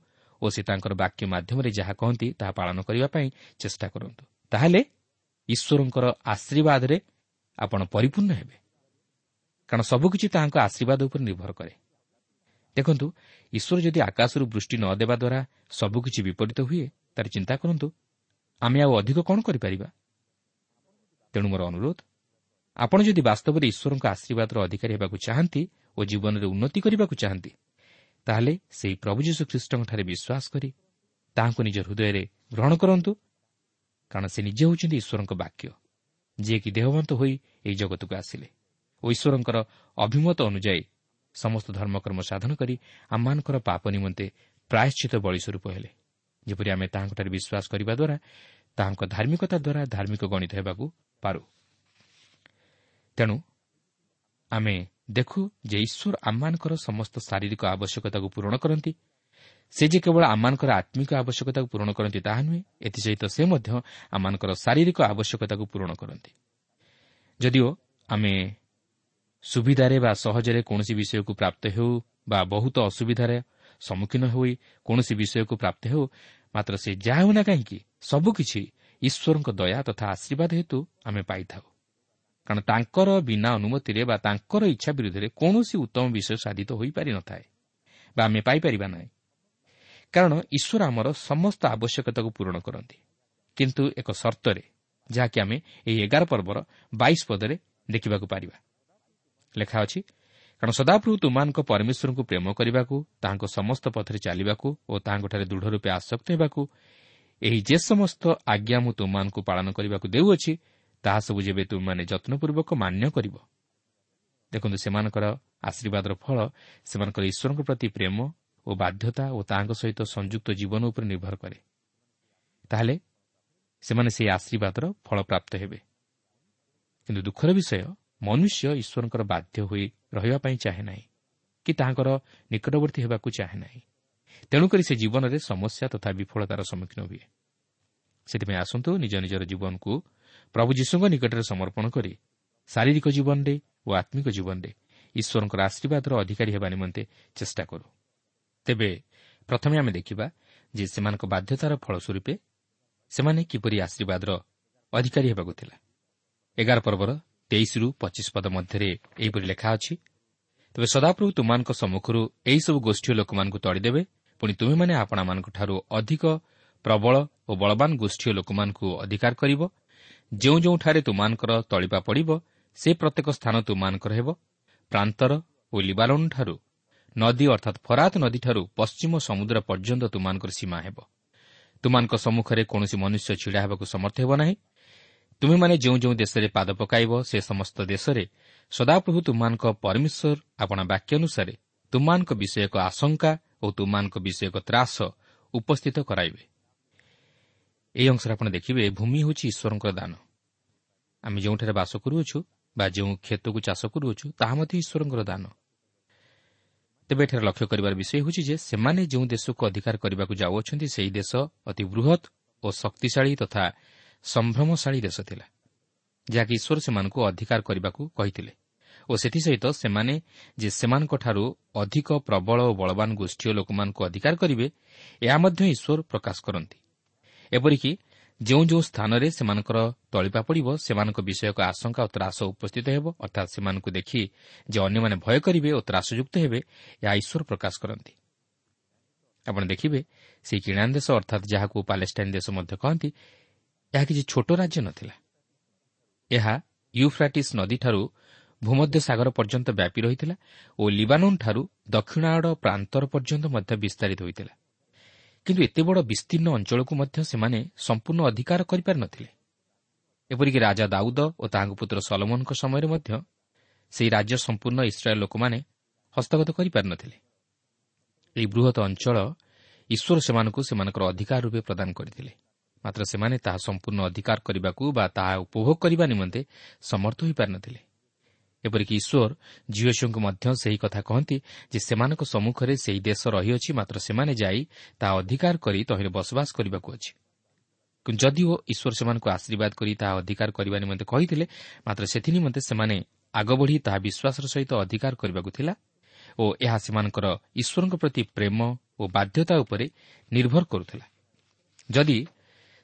ଓ ସେ ତାଙ୍କର ବାକ୍ୟ ମାଧ୍ୟମରେ ଯାହା କହନ୍ତି ତାହା ପାଳନ କରିବା ପାଇଁ ଚେଷ୍ଟା କରନ୍ତୁ। ତାହେଲେ ଈଶ୍ୱରଙ୍କର ଆଶୀର୍ବାଦରେ ଆପଣ ପରିପୂର୍ଣ୍ଣ ହେବେ। କାରଣ ସବୁକିଛି ତାହାଙ୍କ ଆଶୀର୍ବାଦ ଉପରେ ନିର୍ଭର କରେ। ଦେଖନ୍ତୁ ଈଶ୍ୱର ଯଦି ଆକାଶରୁ ବୃଷ୍ଟି ନ ଦେବା ଦ୍ୱାରା ସବୁକିଛି ବିପରୀତ ହୁଏ ତାର ଚିନ୍ତା କରନ୍ତୁ ଆମେ ଆଉ ଅଧିକ କ'ଣ କରିପାରିବା? ତେଣୁ ମୋର ଅନୁରୋଧ ଆପଣ ଯଦି ବାସ୍ତବରେ ଈଶ୍ୱରଙ୍କ ଆଶୀର୍ବାଦର ଅଧିକାରୀ ହେବାକୁ ଚାହାନ୍ତି ଓ ଜୀବନରେ ଉନ୍ନତି କରିବାକୁ ଚାହାନ୍ତି ତାହେଲେ ସେହି ପ୍ରଭୁ ଯୀଶୁ ଖ୍ରୀଷ୍ଟଙ୍କଠାରେ ବିଶ୍ୱାସ କରି ତାହାଙ୍କୁ ନିଜ ହୃଦୟରେ ଗ୍ରହଣ କରନ୍ତୁ କାରଣ ସେ ନିଜେ ହେଉଛନ୍ତି ଈଶ୍ୱରଙ୍କ ବାକ୍ୟ ଯିଏକି ଦେହବନ୍ତ ହୋଇ ଏହି ଜଗତକୁ ଆସିଲେ ଓ ଈଶ୍ୱରଙ୍କର ଅଭିମତ ଅନୁଯାୟୀ ସମସ୍ତ ଧର୍ମକର୍ମ ସାଧନ କରି ଆମମାନଙ୍କର ପାପ ନିମନ୍ତେ ପ୍ରାୟଶ୍ଚିତ ବଳି ସ୍ୱରୂପ ହେଲେ। ଯେପରି ଆମେ ତାହାଙ୍କଠାରେ ବିଶ୍ୱାସ କରିବା ଦ୍ୱାରା ତାହାଙ୍କ ଧାର୍ମିକତା ଦ୍ୱାରା ଧାର୍ମିକ ଗଣିତ ହେବାକୁ ପାରୁ। ତେଣୁ ଆମେ ଦେଖୁ ଯେ ଈଶ୍ୱର ଆମମାନଙ୍କର ସମସ୍ତ ଶାରୀରିକ ଆବଶ୍ୟକତାକୁ ପୂରଣ କରନ୍ତି। ସେ ଯେ କେବଳ ଆମମାନଙ୍କର ଆତ୍ମିକ ଆବଶ୍ୟକତାକୁ ପୂରଣ କରନ୍ତି ତାହା ନୁହେଁ ଏଥିସହିତ ସେ ମଧ୍ୟ ଆମମାନଙ୍କର ଶାରୀରିକ ଆବଶ୍ୟକତାକୁ ପୂରଣ କରନ୍ତି। ଯଦିଓ ଆମେ ସୁବିଧାରେ ବା ସହଜରେ କୌଣସି ବିଷୟକୁ ପ୍ରାପ୍ତ ହେଉ ବା ବହୁତ ଅସୁବିଧାରେ ସମ୍ମୁଖୀନ ହୋଇ କୌଣସି ବିଷୟକୁ ପ୍ରାପ୍ତ ହେଉ ମାତ୍ର ସେ ଯାହା ହେଉନା କାହିଁକି ସବୁକିଛି ଈଶ୍ୱରଙ୍କ ଦୟା ତଥା ଆଶୀର୍ବାଦ ହେତୁ ଆମେ ପାଇଥାଉ। କାରଣ ତାଙ୍କର ବିନା ଅନୁମତିରେ ବା ତାଙ୍କର ଇଚ୍ଛା ବିରୁଦ୍ଧରେ କୌଣସି ଉତ୍ତମ ବିଷୟ ସାଧିତ ହୋଇପାରିନଥାଏ ବା ଆମେ ପାଇପାରିବା ନାହିଁ। କାରଣ ଈଶ୍ୱର ଆମର ସମସ୍ତ ଆବଶ୍ୟକତାକୁ ପୂରଣ କରନ୍ତି। କିନ୍ତୁ ଏକ ସର୍ତ୍ତରେ ଯାହାକି ଆମେ ଏହି ଏଗାର ପର୍ବର ବାଇଶ ପଦରେ ଦେଖିବାକୁ ପାରିବା। ଲେଖା ଅଛି କାରଣ ସଦାପ୍ରଭୁ ତୁମାନଙ୍କ ପରମେଶ୍ୱରଙ୍କୁ ପ୍ରେମ କରିବାକୁ ତାହାଙ୍କ ସମସ୍ତ ପଥରେ ଚାଲିବାକୁ ଓ ତାହାଙ୍କଠାରେ ଦୃଢ଼ ରୂପେ ଆସକ୍ତ ହେବାକୁ ଏହି ଯେ ସମସ୍ତ ଆଜ୍ଞା ମୁଁ ତୁମମାନଙ୍କୁ ପାଳନ କରିବାକୁ ଦେଉଅଛି ତାହା ସବୁ ଯେବେ ତୁମମାନେ ଯତ୍ନପୂର୍ବକ ମାନ୍ୟ କରିବ। ଦେଖନ୍ତୁ ସେମାନଙ୍କର ଆଶୀର୍ବାଦର ଫଳ ସେମାନଙ୍କର ଈଶ୍ୱରଙ୍କ ପ୍ରତି ପ୍ରେମ ଓ ବାଧ୍ୟତା ଓ ତାହାଙ୍କ ସହିତ ସଂଯୁକ୍ତ ଜୀବନ ଉପରେ ନିର୍ଭର କରେ। ତାହେଲେ ସେମାନେ ସେହି ଆଶୀର୍ବାଦର ଫଳପ୍ରାପ୍ତ ହେବେ। କିନ୍ତୁ ଦୁଃଖର ବିଷୟ ମନୁଷ୍ୟ ଈଶ୍ୱରଙ୍କର ବାଧ୍ୟ ହୋଇ ରହିବା ପାଇଁ ଚାହେଁ ନାହିଁ କି ତାହାଙ୍କର ନିକଟବର୍ତ୍ତୀ ହେବାକୁ ଚାହେଁ ନାହିଁ। ତେଣୁକରି ସେ ଜୀବନରେ ସମସ୍ୟା ତଥା ବିଫଳତାର ସମ୍ମୁଖୀନ ହୁଏ। ସେଥିପାଇଁ ଆସନ୍ତୁ ନିଜ ନିଜର ଜୀବନକୁ ପ୍ରଭୁ ଯୀଶୁଙ୍କ ନିକଟରେ ସମର୍ପଣ କରି ଶାରୀରିକ ଜୀବନରେ ଓ ଆତ୍ମିକ ଜୀବନରେ ଈଶ୍ୱରଙ୍କର ଆଶୀର୍ବାଦର ଅଧିକାରୀ ହେବା ନିମନ୍ତେ ଚେଷ୍ଟା କରୁ। ତେବେ ପ୍ରଥମେ ଆମେ ଦେଖିବା ଯେ ସେମାନଙ୍କ ବାଧ୍ୟତାର ଫଳସ୍ୱରୂପେ ସେମାନେ କିପରି ଆଶୀର୍ବାଦର ଅଧିକାରୀ ହେବାକୁ ଥିଲା। ଏଗାର ପର୍ବର ତେଇଶରୁ ପଚିଶ ପଦ ମଧ୍ୟରେ ଏହିପରି ଲେଖା ଅଛି ତେବେ ସଦାପ୍ରଭୁ ତୁମାନଙ୍କ ସମ୍ମୁଖରୁ ଏହିସବୁ ଗୋଷ୍ଠୀ ଲୋକମାନଙ୍କୁ ତଳିଦେବେ ପୁଣି ତୁମେମାନେ ଆପଣମାନଙ୍କଠାରୁ ଅଧିକ ପ୍ରବଳ ଓ ବଳବାନ ଗୋଷ୍ଠୀ ଲୋକମାନଙ୍କୁ ଅଧିକାର କରିବ। ଯେଉଁ ଯେଉଁଠାରେ ତୁମାନଙ୍କର ତଳିପା ପଡ଼ିବ ସେ ପ୍ରତ୍ୟେକ ସ୍ଥାନ ତୁମାନଙ୍କର ହେବ ପ୍ରାନ୍ତର ଓ ଲିବାଲନ୍ଠାରୁ ନଦୀ ଅର୍ଥାତ୍ ଫରାତ ନଦୀଠାରୁ ପଶ୍ଚିମ ସମୁଦ୍ର ପର୍ଯ୍ୟନ୍ତ ତୁମାନଙ୍କର ସୀମା ହେବ। ତୁମାନଙ୍କ ସମ୍ମୁଖରେ କୌଣସି ମନୁଷ୍ୟ ଛିଡ଼ା ହେବାକୁ ସମର୍ଥ ହେବ ନାହିଁ। ତୁମେମାନେ ଯେଉଁ ଯେଉଁ ଦେଶରେ ପାଦ ପକାଇବ ସେ ସମସ୍ତ ଦେଶରେ ସଦାପ୍ରଭୁ ତୁମାନଙ୍କ ପରମେଶ୍ୱର ଆପଣା ବାକ୍ୟ ଅନୁସାରେ ତୁମାନଙ୍କ ବିଷୟକ ଆଶଙ୍କା ଓ ତୁମାନଙ୍କ ବିଷୟକ ତ୍ରାସ ଉପସ୍ଥିତ କରାଇବେ। ଏହି ଅଂଶରେ ଆପଣ ଦେଖିବେ ଭୂମି ହେଉଛି ଈଶ୍ୱରଙ୍କର ଦାନ। ଆମେ ଯେଉଁଠାରେ ବାସ କରୁଅଛୁ ବା ଯେଉଁ କ୍ଷେତକୁ ଚାଷ କରୁଅଛୁ ତାହା ମଧ୍ୟ ଈଶ୍ୱରଙ୍କର ଦାନ। ତେବେ ଏଠାରେ ଲକ୍ଷ୍ୟ କରିବାର ବିଷୟ ହେଉଛି ଯେ ସେମାନେ ଯେଉଁ ଦେଶକୁ ଅଧିକାର କରିବାକୁ ଯାଉଅଛନ୍ତି ସେହି ଦେଶ ଅତି ବୃହତ୍ ଓ ଶକ୍ତିଶାଳୀ ତଥା ସମ୍ଭ୍ରମଶାଳୀ ଦେଶ ଥିଲା ଯାହାକି ଈଶ୍ୱର ସେମାନଙ୍କୁ ଅଧିକାର କରିବାକୁ କହିଥିଲେ ଓ ସେଥିସହିତ ସେମାନେ ଯେ ସେମାନଙ୍କଠାରୁ ଅଧିକ ପ୍ରବଳ ଓ ବଳବାନ ଗୋଷ୍ଠୀୟ ଲୋକମାନଙ୍କୁ ଅଧିକାର କରିବେ ଏହା ମଧ୍ୟ ଈଶ୍ୱର ପ୍ରକାଶ କରନ୍ତି। ଏପରିକି ଯେଉଁ ଯେଉଁ ସ୍ଥାନରେ ସେମାନଙ୍କର ତଳିପା ପଡ଼ିବ ସେମାନଙ୍କ ବିଷୟକ ଆଶଙ୍କା ଓ ତ୍ରାସ ଉପସ୍ଥିତ ହେବ ଅର୍ଥାତ୍ ସେମାନଙ୍କୁ ଦେଖି ଯେ ଅନ୍ୟମାନେ ଭୟ କରିବେ ଓ ତ୍ରାସଯୁକ୍ତ ହେବେ ଏହା ଈଶ୍ୱର ପ୍ରକାଶ କରନ୍ତି। ଆପଣ ଦେଖିବେ ସେହି କିଣାନ୍ ଦେଶ ଅର୍ଥାତ୍ ଯାହାକୁ ପାଲେଷ୍ଟାଇନ୍ ଦେଶ ମଧ୍ୟ କହନ୍ତି ଏହା କିଛି ଛୋଟ ରାଜ୍ୟ ନଥିଲା ଏହା ୟୁଫ୍ରାଟିସ୍ ନଦୀଠାରୁ ଭୂମଧ୍ୟ ସାଗର ପର୍ଯ୍ୟନ୍ତ ବ୍ୟାପି ରହିଥିଲା ଓ ଲିବାନୋନ୍ଠାରୁ ଦକ୍ଷିଣ ଆଡ଼ ପ୍ରାନ୍ତର ପର୍ଯ୍ୟନ୍ତ ମଧ୍ୟ ବିସ୍ତାରିତ ହୋଇଥିଲା। କିନ୍ତୁ ଏତେ ବଡ଼ ବିସ୍ତୀର୍ଣ୍ଣ ଅଞ୍ଚଳକୁ ମଧ୍ୟ ସେମାନେ ସମ୍ପୂର୍ଣ୍ଣ ଅଧିକାର କରିପାରିନଥିଲେ। ଏପରିକି ରାଜା ଦାଉଦ ଓ ତାହାଙ୍କ ପୁତ୍ର ସଲମନଙ୍କ ସମୟରେ ମଧ୍ୟ ସେହି ରାଜ୍ୟ ସମ୍ପୂର୍ଣ୍ଣ ଇସ୍ରାଏଲ୍ ଲୋକମାନେ ହସ୍ତଗତ କରିପାରିନଥିଲେ। ଏହି ବୃହତ୍ ଅଞ୍ଚଳ ଈଶ୍ୱର ସେମାନଙ୍କୁ ସେମାନଙ୍କର ଅଧିକାର ରୂପେ ପ୍ରଦାନ କରିଥିଲେ। ମାତ୍ର ସେମାନେ ତାହା ସମ୍ପୂର୍ଣ୍ଣ ଅଧିକାର କରିବାକୁ ବା ତାହା ଉପଭୋଗ କରିବା ନିମନ୍ତେ ସମର୍ଥ ହୋଇପାରିନଥିଲେ। ଏପରିକି ଈଶ୍ୱର ଝିଅଝିଅଙ୍କୁ ମଧ୍ୟ ସେହି କଥା କହନ୍ତି ଯେ ସେମାନଙ୍କ ସମ୍ମୁଖରେ ସେହି ଦେଶ ରହିଅଛି ମାତ୍ର ସେମାନେ ଯାଇ ତାହା ଅଧିକାର କରି ତହିଁରେ ବସବାସ କରିବାକୁ ଅଛି। ଯଦିଓ ଈଶ୍ୱର ସେମାନଙ୍କୁ ଆଶୀର୍ବାଦ କରି ତାହା ଅଧିକାର କରିବା ନିମନ୍ତେ କହିଥିଲେ ମାତ୍ର ସେଥିନିମନ୍ତେ ସେମାନେ ଆଗ ବଢ଼ି ତାହା ବିଶ୍ୱାସର ସହିତ ଅଧିକାର କରିବାକୁ ଥିଲା ଓ ଏହା ସେମାନଙ୍କର ଈଶ୍ୱରଙ୍କ ପ୍ରତି ପ୍ରେମ ଓ ବାଧ୍ୟତା ଉପରେ ନିର୍ଭର କରୁଥିଲା। ଯଦି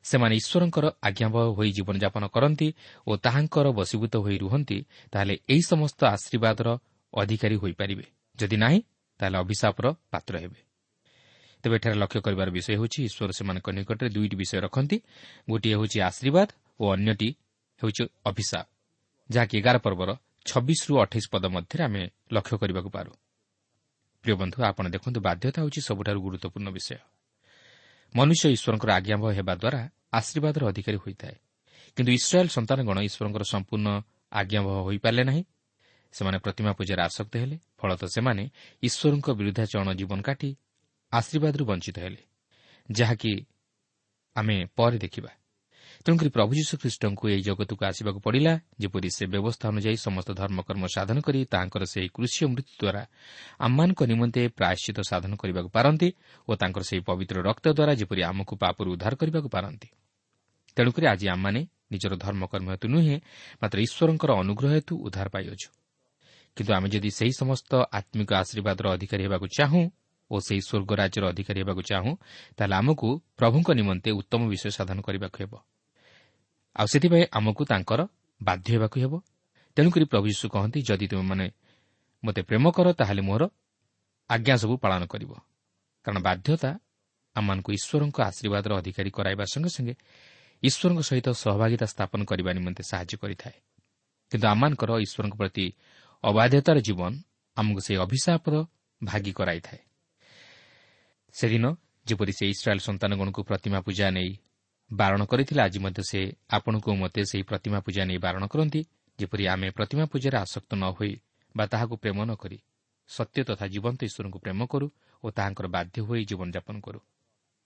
ସେମାନେ ଈଶ୍ୱରଙ୍କର ଆଜ୍ଞାବହ ହୋଇ ଜୀବନଯାପନ କରନ୍ତି ଓ ତାହାଙ୍କର ବଶୀଭୂତ ହୋଇ ରୁହନ୍ତି ତାହେଲେ ଏହି ସମସ୍ତ ଆଶୀର୍ବାଦର ଅଧିକାରୀ ହୋଇପାରିବେ। ଯଦି ନାହିଁ ତାହେଲେ ଅଭିଶାପର ପାତ୍ର ହେବେ। ତେବେ ଏଠାରେ ଲକ୍ଷ୍ୟ କରିବାର ବିଷୟ ହେଉଛି ଈଶ୍ୱର ସେମାନଙ୍କ ନିକଟରେ ଦୁଇଟି ବିଷୟ ରଖନ୍ତି। ଗୋଟିଏ ହେଉଛି ଆଶୀର୍ବାଦ ଓ ଅନ୍ୟଟି ହେଉଛି ଅଭିଶାପ। ଯାହାକି ଏଗାର ପର୍ବର ଛବିଶରୁ ଅଠେଇଶ ପଦ ମଧ୍ୟରେ ଆମେ ଲକ୍ଷ୍ୟ କରିବାକୁ ପାରୁ। ପ୍ରିୟ ବନ୍ଧୁ ଆପଣ ଦେଖନ୍ତୁ ବାଧ୍ୟତା ହେଉଛି ସବୁଠାରୁ ଗୁରୁତ୍ୱପୂର୍ଣ୍ଣ ବିଷୟ। ମନୁଷ୍ୟ ଈଶ୍ୱରଙ୍କର ଆଜ୍ଞାବହ ହେବା ଦ୍ୱାରା ଆଶୀର୍ବାଦର ଅଧିକାରୀ ହୋଇଥାଏ। କିନ୍ତୁ ଇସ୍ରାଏଲ୍ ସନ୍ତାନଗଣ ଈଶ୍ୱରଙ୍କର ସମ୍ପୂର୍ଣ୍ଣ ଆଜ୍ଞାବହ ହୋଇପାରିଲେ ନାହିଁ। ସେମାନେ ପ୍ରତିମା ପୂଜାରେ ଆସକ୍ତ ହେଲେ। ଫଳତଃ ସେମାନେ ଈଶ୍ୱରଙ୍କ ବିରୁଦ୍ଧାଚରଣ ଜୀବନ କାଟି ଆଶୀର୍ବାଦରୁ ବଞ୍ଚିତ ହେଲେ। ଯାହାକି ଆମେ ପରେ ଦେଖିବା। ତେଣୁକରି ପ୍ରଭୁ ଯୀଶୁଖ୍ରୀଷ୍ଟଙ୍କୁ ଏହି ଜଗତକୁ ଆସିବାକୁ ପଡ଼ିଲା ଯେପରି ସେ ବ୍ୟବସ୍ଥା ଅନୁଯାୟୀ ସମସ୍ତ ଧର୍ମକର୍ମ ସାଧନ କରି ତାଙ୍କର ସେହି କୃଷି ମୃତ୍ୟୁ ଦ୍ୱାରା ଆମମାନଙ୍କ ନିମନ୍ତେ ପ୍ରାୟଶ୍ଚିତ ସାଧନ କରିବାକୁ ପାରନ୍ତି ଓ ତାଙ୍କର ସେହି ପବିତ୍ର ରକ୍ତ ଦ୍ୱାରା ଯେପରି ଆମକୁ ପାପରୁ ଉଦ୍ଧାର କରିବାକୁ ପାରନ୍ତି। ତେଣୁକରି ଆଜି ଆମମାନେ ନିଜର ଧର୍ମକର୍ମ ହେତୁ ନୁହେଁ ମାତ୍ର ଈଶ୍ୱରଙ୍କର ଅନୁଗ୍ରହ ହେତୁ ଉଦ୍ଧାର ପାଇଅଛୁ। କିନ୍ତୁ ଆମେ ଯଦି ସେହି ସମସ୍ତ ଆତ୍ମିକ ଆଶୀର୍ବାଦର ଅଧିକାରୀ ହେବାକୁ ଚାହୁଁ ଓ ସେହି ସ୍ୱର୍ଗ ରାଜ୍ୟର ଅଧିକାରୀ ହେବାକୁ ଚାହୁଁ ତାହେଲେ ଆମକୁ ପ୍ରଭୁଙ୍କ ନିମନ୍ତେ ଉତ୍ତମ ବିଷୟ ସାଧନ କରିବାକୁ ହେବ। ଆଉ ସେଥିପାଇଁ ଆମକୁ ତାଙ୍କର ବାଧ୍ୟ ହେବାକୁ ହେବ। ତେଣୁକରି ପ୍ରଭୁ ଯୀଶୁ କହନ୍ତି ଯଦି ତୁମେମାନେ ମୋତେ ପ୍ରେମ କର ତାହେଲେ ମୋର ଆଜ୍ଞା ସବୁ ପାଳନ କରିବ। କାରଣ ବାଧ୍ୟତା ଆମମାନଙ୍କୁ ଈଶ୍ୱରଙ୍କ ଆଶୀର୍ବାଦର ଅଧିକାରୀ କରାଇବା ସଙ୍ଗେ ସଙ୍ଗେ ଈଶ୍ୱରଙ୍କ ସହିତ ସହଭାଗିତା ସ୍ଥାପନ କରିବା ନିମନ୍ତେ ସାହାଯ୍ୟ କରିଥାଏ। କିନ୍ତୁ ଆମମାନଙ୍କର ଈଶ୍ୱରଙ୍କ ପ୍ରତି ଅବାଧ୍ୟତାର ଜୀବନ ଆମକୁ ସେହି ଅଭିଶାପର ଭାଗି କରାଇଥାଏ। ସେଦିନ ଯେପରି ସେ ଇସ୍ରାଏଲ୍ ସନ୍ତାନଗଣକୁ ପ୍ରତିମା ପୂଜା ନେଇ ବାରଣ କରିଥିଲେ। ଆଜି ମଧ୍ୟ ସେ ଆପଣଙ୍କୁ ମୋତେ ସେହି ପ୍ରତିମା ପୂଜା ନେଇ ବାରଣ କରନ୍ତି ଯେପରି ଆମେ ପ୍ରତିମା ପୂଜାରେ ଆସକ୍ତ ନ ହୋଇ ବା ତାହାକୁ ପ୍ରେମ ନ କରି ସତ୍ୟ ତଥା ଜୀବନ୍ତ ଈଶ୍ୱରଙ୍କୁ ପ୍ରେମ କରୁ ଓ ତାହାଙ୍କର ବାଧ୍ୟ ହୋଇ ଜୀବନଯାପନ କରୁ।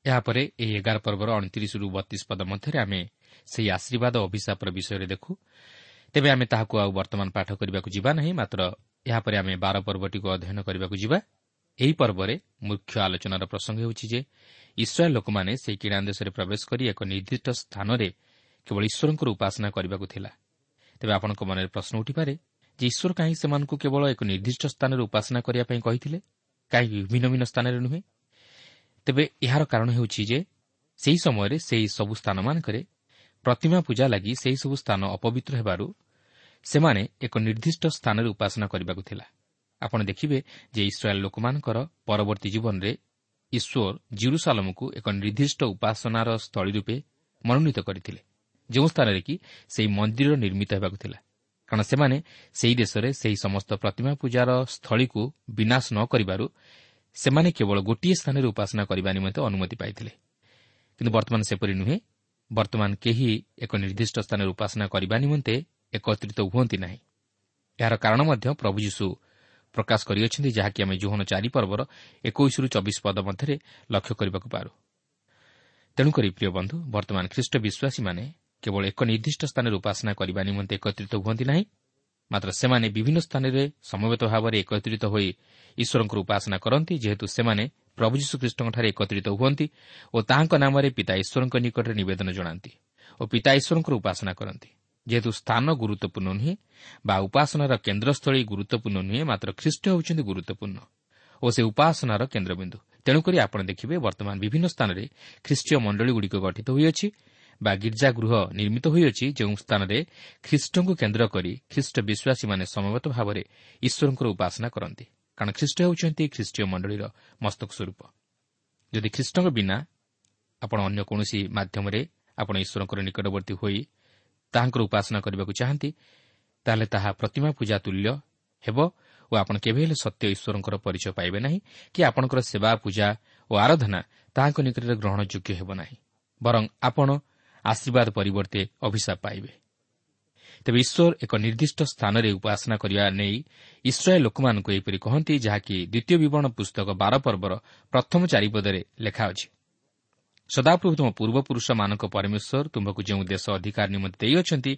ଏହାପରେ ଏହି ଏଗାର ପର୍ବର ଅଣତିରିଶରୁ ବତିଶ ପଦ ମଧ୍ୟରେ ଆମେ ସେହି ଆଶୀର୍ବାଦ ଅଭିଶାପର ବିଷୟରେ ଦେଖୁ। ତେବେ ଆମେ ତାହାକୁ ଆଉ ବର୍ତ୍ତମାନ ପାଠ କରିବାକୁ ଯିବା ନାହିଁ ମାତ୍ର ଏହାପରେ ଆମେ ବାର ପର୍ବଟିକୁ ଅଧ୍ୟୟନ କରିବାକୁ ଯିବା। ଏହି ପର୍ବରେ ମୁଖ୍ୟ ଆଲୋଚନାର ପ୍ରସଙ୍ଗ ହେଉଛି ଯେ ଇସ୍ରାଏଲ୍ ଲୋକମାନେ ସେହି କିଣା ଦେଶରେ ପ୍ରବେଶ କରି ଏକ ନିର୍ଦ୍ଦିଷ୍ଟ ସ୍ଥାନରେ କେବଳ ଈଶ୍ୱରଙ୍କର ଉପାସନା କରିବାକୁ ଥିଲା। ତେବେ ଆପଣଙ୍କ ମନରେ ପ୍ରଶ୍ନ ଉଠିପାରେ ଯେ ଈଶ୍ୱର କାହିଁ ସେମାନଙ୍କୁ କେବଳ ଏକ ନିର୍ଦ୍ଦିଷ୍ଟ ସ୍ଥାନରେ ଉପାସନା କରିବା ପାଇଁ କହିଥିଲେ? କାହିଁକି ଭିନ୍ନ ଭିନ୍ନ ସ୍ଥାନରେ ନୁହେଁ? ତେବେ ଏହାର କାରଣ ହେଉଛି ଯେ ସେହି ସମୟରେ ସେହି ସବୁ ସ୍ଥାନମାନଙ୍କରେ ପ୍ରତିମା ପୂଜା ଲାଗି ସେହିସବୁ ସ୍ଥାନ ଅପବିତ୍ର ହେବାରୁ ସେମାନେ ଏକ ନିର୍ଦ୍ଦିଷ୍ଟ ସ୍ଥାନରେ ଉପାସନା କରିବାକୁ ଥିଲା। ଆପଣ ଦେଖିବେ ଯେ ଇସ୍ରାଏଲ୍ ଲୋକମାନଙ୍କର ପରବର୍ତ୍ତୀ ଜୀବନରେ ଈଶ୍ୱର ଜିରୁସାଲମକୁ ଏକ ନିର୍ଦ୍ଦିଷ୍ଟ ଉପାସନାର ସ୍ଥଳୀ ରୂପେ ମନୋନୀତ କରିଥିଲେ। ଯେଉଁ ସ୍ଥାନରେ କି ସେହି ମନ୍ଦିର ନିର୍ମିତ ହେବାକୁ ଥିଲା। କାରଣ ସେମାନେ ସେହି ଦେଶରେ ସେହି ସମସ୍ତ ପ୍ରତିମା ପୂଜାର ସ୍ଥଳୀକୁ ବିନାଶ ନ କରିବାରୁ ସେମାନେ କେବଳ ଗୋଟିଏ ସ୍ଥାନରେ ଉପାସନା କରିବା ନିମନ୍ତେ ଅନୁମତି ପାଇଥିଲେ। କିନ୍ତୁ ବର୍ତ୍ତମାନ ସେପରି ନୁହେଁ। ବର୍ତ୍ତମାନ କେହି ଏକ ନିର୍ଦ୍ଦିଷ୍ଟ ସ୍ଥାନରେ ଉପାସନା କରିବା ନିମନ୍ତେ ଏକତ୍ରିତ ହୁଅନ୍ତି ନାହିଁ। ଏହାର କାରଣ ମଧ୍ୟ ପ୍ରଭୁ ଯୀଶୁ ପ୍ରକାଶ କରିଅଛନ୍ତି ଯାହାକି ଆମେ ଜୋହନ ଚାରି ପର୍ବର ଏକୋଇଶରୁ ଚବିଶ ପଦ ମଧ୍ୟରେ ଲକ୍ଷ୍ୟ କରିବାକୁ ପାରୁ। ତେଣୁକରି ପ୍ରିୟ ବନ୍ଧୁ ବର୍ତ୍ତମାନ ଖ୍ରୀଷ୍ଟ ବିଶ୍ୱାସୀମାନେ କେବଳ ଏକ ନିର୍ଦ୍ଦିଷ୍ଟ ସ୍ଥାନରେ ଉପାସନା କରିବା ନିମନ୍ତେ ଏକତ୍ରିତ ହୁଅନ୍ତି ନାହିଁ ମାତ୍ର ସେମାନେ ବିଭିନ୍ନ ସ୍ଥାନରେ ସମବେତ ଭାବରେ ଏକତ୍ରିତ ହୋଇ ଈଶ୍ୱରଙ୍କର ଉପାସନା କରନ୍ତି ଯେହେତୁ ସେମାନେ ପ୍ରଭୁ ଯୀଶୁଖ୍ରୀଷ୍ଟଙ୍କଠାରେ ଏକତ୍ରିତ ହୁଅନ୍ତି ଓ ତାହାଙ୍କ ନାମରେ ପିତା ଈଶ୍ୱରଙ୍କ ନିକଟରେ ନିବେଦନ ଜଣାନ୍ତି ଓ ପିତା ଈଶ୍ୱରଙ୍କର ଉପାସନା କରନ୍ତି। ଯେହେତୁ ସ୍ଥାନ ଗୁରୁତ୍ୱପୂର୍ଣ୍ଣ ନୁହେଁ ବା ଉପାସନାର କେନ୍ଦ୍ରସ୍ଥଳୀ ଗୁରୁତ୍ୱପୂର୍ଣ୍ଣ ନୁହେଁ ମାତ୍ର ଖ୍ରୀଷ୍ଟ ହେଉଛନ୍ତି ଗୁରୁତ୍ୱପୂର୍ଣ୍ଣ ଓ ସେ ଉପାସନାର କେନ୍ଦ୍ରବିନ୍ଦୁ ତେଣୁକରି ଆପଣ ଦେଖିବେ ବର୍ତ୍ତମାନ ବିଭିନ୍ନ ସ୍ଥାନରେ ଖ୍ରୀଷ୍ଟୀୟ ମଣ୍ଡଳୀଗୁଡ଼ିକ ଗଠିତ ହୋଇଅଛି ବା ଗୀର୍ଜାଗୃହ ନିର୍ମିତ ହୋଇଅଛି ଯେଉଁ ସ୍ଥାନରେ ଖ୍ରୀଷ୍ଟଙ୍କୁ କେନ୍ଦ୍ର କରି ଖ୍ରୀଷ୍ଟ ବିଶ୍ୱାସୀମାନେ ସମବେତ ଭାବରେ ଈଶ୍ୱରଙ୍କର ଉପାସନା କରନ୍ତି। କାରଣ ଖ୍ରୀଷ୍ଟ ହେଉଛନ୍ତି ଖ୍ରୀଷ୍ଟୀୟ ମଣ୍ଡଳୀର ମସ୍ତକ ସ୍ୱରୂପ। ଯଦି ଖ୍ରୀଷ୍ଟଙ୍କ ବିନା ଆପଣ ଅନ୍ୟ କୌଣସି ମାଧ୍ୟମରେ ଆପଣ ଈଶ୍ୱରଙ୍କର ନିକଟବର୍ତ୍ତୀ ହୋଇ ତାହାଙ୍କର ଉପାସନା କରିବାକୁ ଚାହାନ୍ତି ତାହେଲେ ତାହା ପ୍ରତିମା ପୂଜା ତୁଲ୍ୟ ହେବ ଓ ଆପଣ କେବେ ହେଲେ ସତ୍ୟ ଈଶ୍ୱରଙ୍କର ପରିଚୟ ପାଇବେ ନାହିଁ କି ଆପଣଙ୍କର ସେବା ପୂଜା ଓ ଆରାଧନା ତାହାଙ୍କ ନିକଟରେ ଗ୍ରହଣଯୋଗ୍ୟ ହେବ ନାହିଁ। ବରଂ ଆପଣ ଆଶୀର୍ବାଦ ପରିବର୍ତ୍ତେ ଅଭିଶାପ ପାଇବେ। ତେବେ ଈଶ୍ୱର ଏକ ନିର୍ଦ୍ଦିଷ୍ଟ ସ୍ଥାନରେ ଉପାସନା କରିବା ନେଇ ଇସ୍ରାଏଲ୍ ଲୋକମାନଙ୍କୁ ଏହିପରି କହନ୍ତି ଯାହାକି ଦ୍ୱିତୀୟ ବିବରଣ ପୁସ୍ତକ ବାର ପର୍ବର ପ୍ରଥମ ଚାରିପଦରେ ଲେଖା ଅଛି। ସଦାପ୍ରଭୁ ତୁମ ପୂର୍ବପୁରୁଷମାନଙ୍କ ପରମେଶ୍ୱର ତୁମକୁ ଯେଉଁ ଦେଶ ଅଧିକାର ନିମନ୍ତେ ଦେଇଅଛନ୍ତି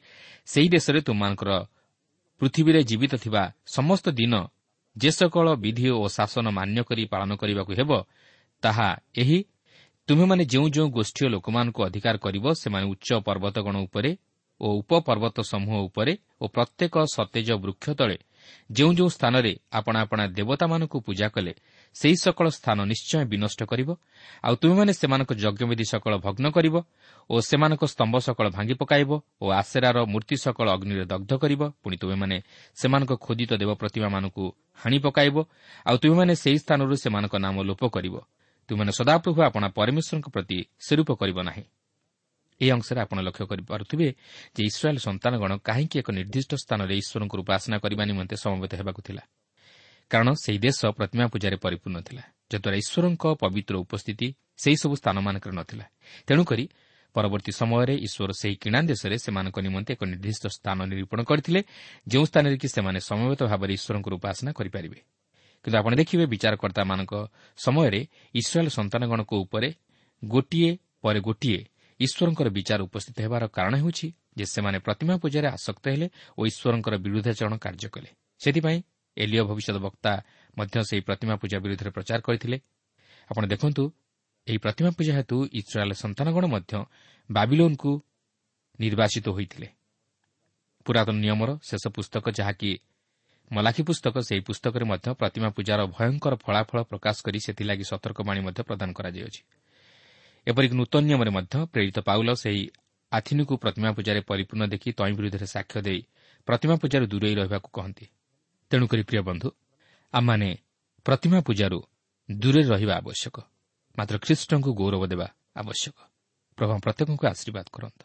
ସେହି ଦେଶରେ ତୁମମାନଙ୍କର ପୃଥିବୀରେ ଜୀବିତ ଥିବା ସମସ୍ତ ଦିନ ଯେ ସକଳ ବିଧି ଓ ଶାସନ ମାନ୍ୟ କରି ପାଳନ କରିବାକୁ ହେବ ତାହା ଏହି ତୁମେମାନେ ଯେଉଁ ଯେଉଁ ଗୋଷ୍ଠୀୟ ଲୋକମାନଙ୍କୁ ଅଧିକାର କରିବ ସେମାନେ ଉଚ୍ଚ ପର୍ବତଗଣ ଉପରେ ଓ ଉପପର୍ବତ ସମୂହ ଉପରେ ଓ ପ୍ରତ୍ୟେକ ସତେଜ ବୃକ୍ଷ ତଳେ ଯେଉଁ ଯେଉଁ ସ୍ଥାନରେ ଆପଣା ଆପଣା ଦେବତାମାନଙ୍କୁ ପୂଜା କଲେ ସେହି ସକଳ ସ୍ଥାନ ନିଶ୍ଚୟ ବିନଷ୍ଟ କରିବ। ଆଉ ତୁମେମାନେ ସେମାନଙ୍କ ଯଜ୍ଞବିଧି ସକଳ ଭଗ୍ନ କରିବ ଓ ସେମାନଙ୍କ ସ୍ତମ୍ଭ ସକଳ ଭାଙ୍ଗି ପକାଇବ ଓ ଆସେରାର ମୂର୍ତ୍ତି ସକଳ ଅଗ୍ନିରେ ଦଗ୍ଧ କରିବ। ପୁଣି ତୁମେମାନେ ସେମାନଙ୍କ ଖୋଦିତ ଦେବ ପ୍ରତିମାମାନଙ୍କୁ ହାଣି ପକାଇବ ଆଉ ତୁମେମାନେ ସେହି ସ୍ଥାନରୁ ସେମାନଙ୍କ ନାମ ଲୋପ କରିବ। ତୁମେମାନେ ସଦାପ୍ରଭୁ ଆପଣା ପରମେଶ୍ୱରଙ୍କ ପ୍ରତି ସ୍ୱରୂପ କରିବ ନାହିଁ। ଏହି ଅଂଶରେ ଆପଣ ଲକ୍ଷ୍ୟ କରିପାରୁଥିବେ ଯେ ଇସ୍ରାଏଲ୍ ସନ୍ତାନଗଣ କାହିଁକି ଏକ ନିର୍ଦ୍ଦିଷ୍ଟ ସ୍ଥାନରେ ଈଶ୍ୱରଙ୍କୁ ଉପାସନା କରିବା ନିମନ୍ତେ ସମବେତ ହେବାକୁ ଥିଲା? କାରଣ ସେହି ଦେଶ ପ୍ରତିମା ପୂଜାରେ ପରିପୂର୍ଣ୍ଣ ଥିଲା ଯଦ୍ୱାରା ଈଶ୍ୱରଙ୍କ ପବିତ୍ର ଉପସ୍ଥିତି ସେହିସବୁ ସ୍ଥାନମାନଙ୍କରେ ନଥିଲା। ତେଣୁକରି ପରବର୍ତ୍ତୀ ସମୟରେ ଈଶ୍ୱର ସେହି କିଣା ଦେଶରେ ସେମାନଙ୍କ ନିମନ୍ତେ ଏକ ନିର୍ଦ୍ଦିଷ୍ଟ ସ୍ଥାନ ନିରୂପଣ କରିଥିଲେ ଯେଉଁ ସ୍ଥାନରେ କି ସେମାନେ ସମବେତ ଭାବରେ ଈଶ୍ୱରଙ୍କର ଉପାସନା କରିପାରିବେ। କିନ୍ତୁ ଆପଣ ଦେଖିବେ ବିଚାରକର୍ତ୍ତାମାନଙ୍କ ସମୟରେ ଇସ୍ରାଏଲ୍ ସନ୍ତାନଗଣଙ୍କ ଉପରେ ଗୋଟିଏ ପରେ ଗୋଟିଏ ଈଶ୍ୱରଙ୍କର ବିଚାର ଉପସ୍ଥିତ ହେବାର କାରଣ ହେଉଛି ଯେ ସେମାନେ ପ୍ରତିମା ପୂଜାରେ ଆସକ୍ତ ହେଲେ ଓ ଈଶ୍ୱରଙ୍କର ବିରୁଦ୍ଧାଚରଣ କାର୍ଯ୍ୟ କଲେ। ସେଥିପାଇଁ ଏଲିଓ ଭବିଷ୍ୟତ ବକ୍ତା ମଧ୍ୟ ସେହି ପ୍ରତିମା ପୂଜା ବିରୁଦ୍ଧରେ ପ୍ରଚାର କରିଥିଲେ। ଆପଣ ଦେଖନ୍ତୁ ଏହି ପ୍ରତିମା ପୂଜା ହେତୁ ଇସ୍ରାଏଲ୍ ସନ୍ତାନଗଣ ମଧ୍ୟ ବାବିଲୋନ୍କୁ ନିର୍ବାଚିତ ହୋଇଥିଲେ। ପୁରାତନ ନିୟମର ଶେଷ ପୁସ୍ତକ ଯାହାକି ମଲାଖି ପୁସ୍ତକ ସେହି ପୁସ୍ତକରେ ମଧ୍ୟ ପ୍ରତିମା ପୂଜାର ଭୟଙ୍କର ଫଳାଫଳ ପ୍ରକାଶ କରି ସେଥିଲାଗି ସତର୍କବାଣୀ ମଧ୍ୟ ପ୍ରଦାନ କରାଯାଇଅଛି ଏପରିକି ନୂତନ ନିୟମରେ ମଧ୍ୟ ପ୍ରେରିତ ପାଉଲ ସେହି ଆଥିନିକୁ ପ୍ରତିମା ପୂଜାରେ ପରିପୂର୍ଣ୍ଣ ଦେଖି ତଇଁ ବିରୁଦ୍ଧରେ ସାକ୍ଷ୍ୟ ଦେଇ ପ୍ରତିମା ପୂଜାରୁ ଦୂରେଇ ରହିବାକୁ କହନ୍ତି। ତେଣୁକରି ପ୍ରିୟ ବନ୍ଧୁ ଆମମାନେ ପ୍ରତିମା ପୂଜାରୁ ଦୂରରେ ରହିବା ଆବଶ୍ୟକ। ମାତ୍ର ଖ୍ରୀଷ୍ଟଙ୍କୁ ଗୌରବ ଦେବା ଆବଶ୍ୟକ। ପ୍ରଭୁ ପ୍ରତ୍ୟେକଙ୍କୁ ଆଶୀର୍ବାଦ କରନ୍ତୁ।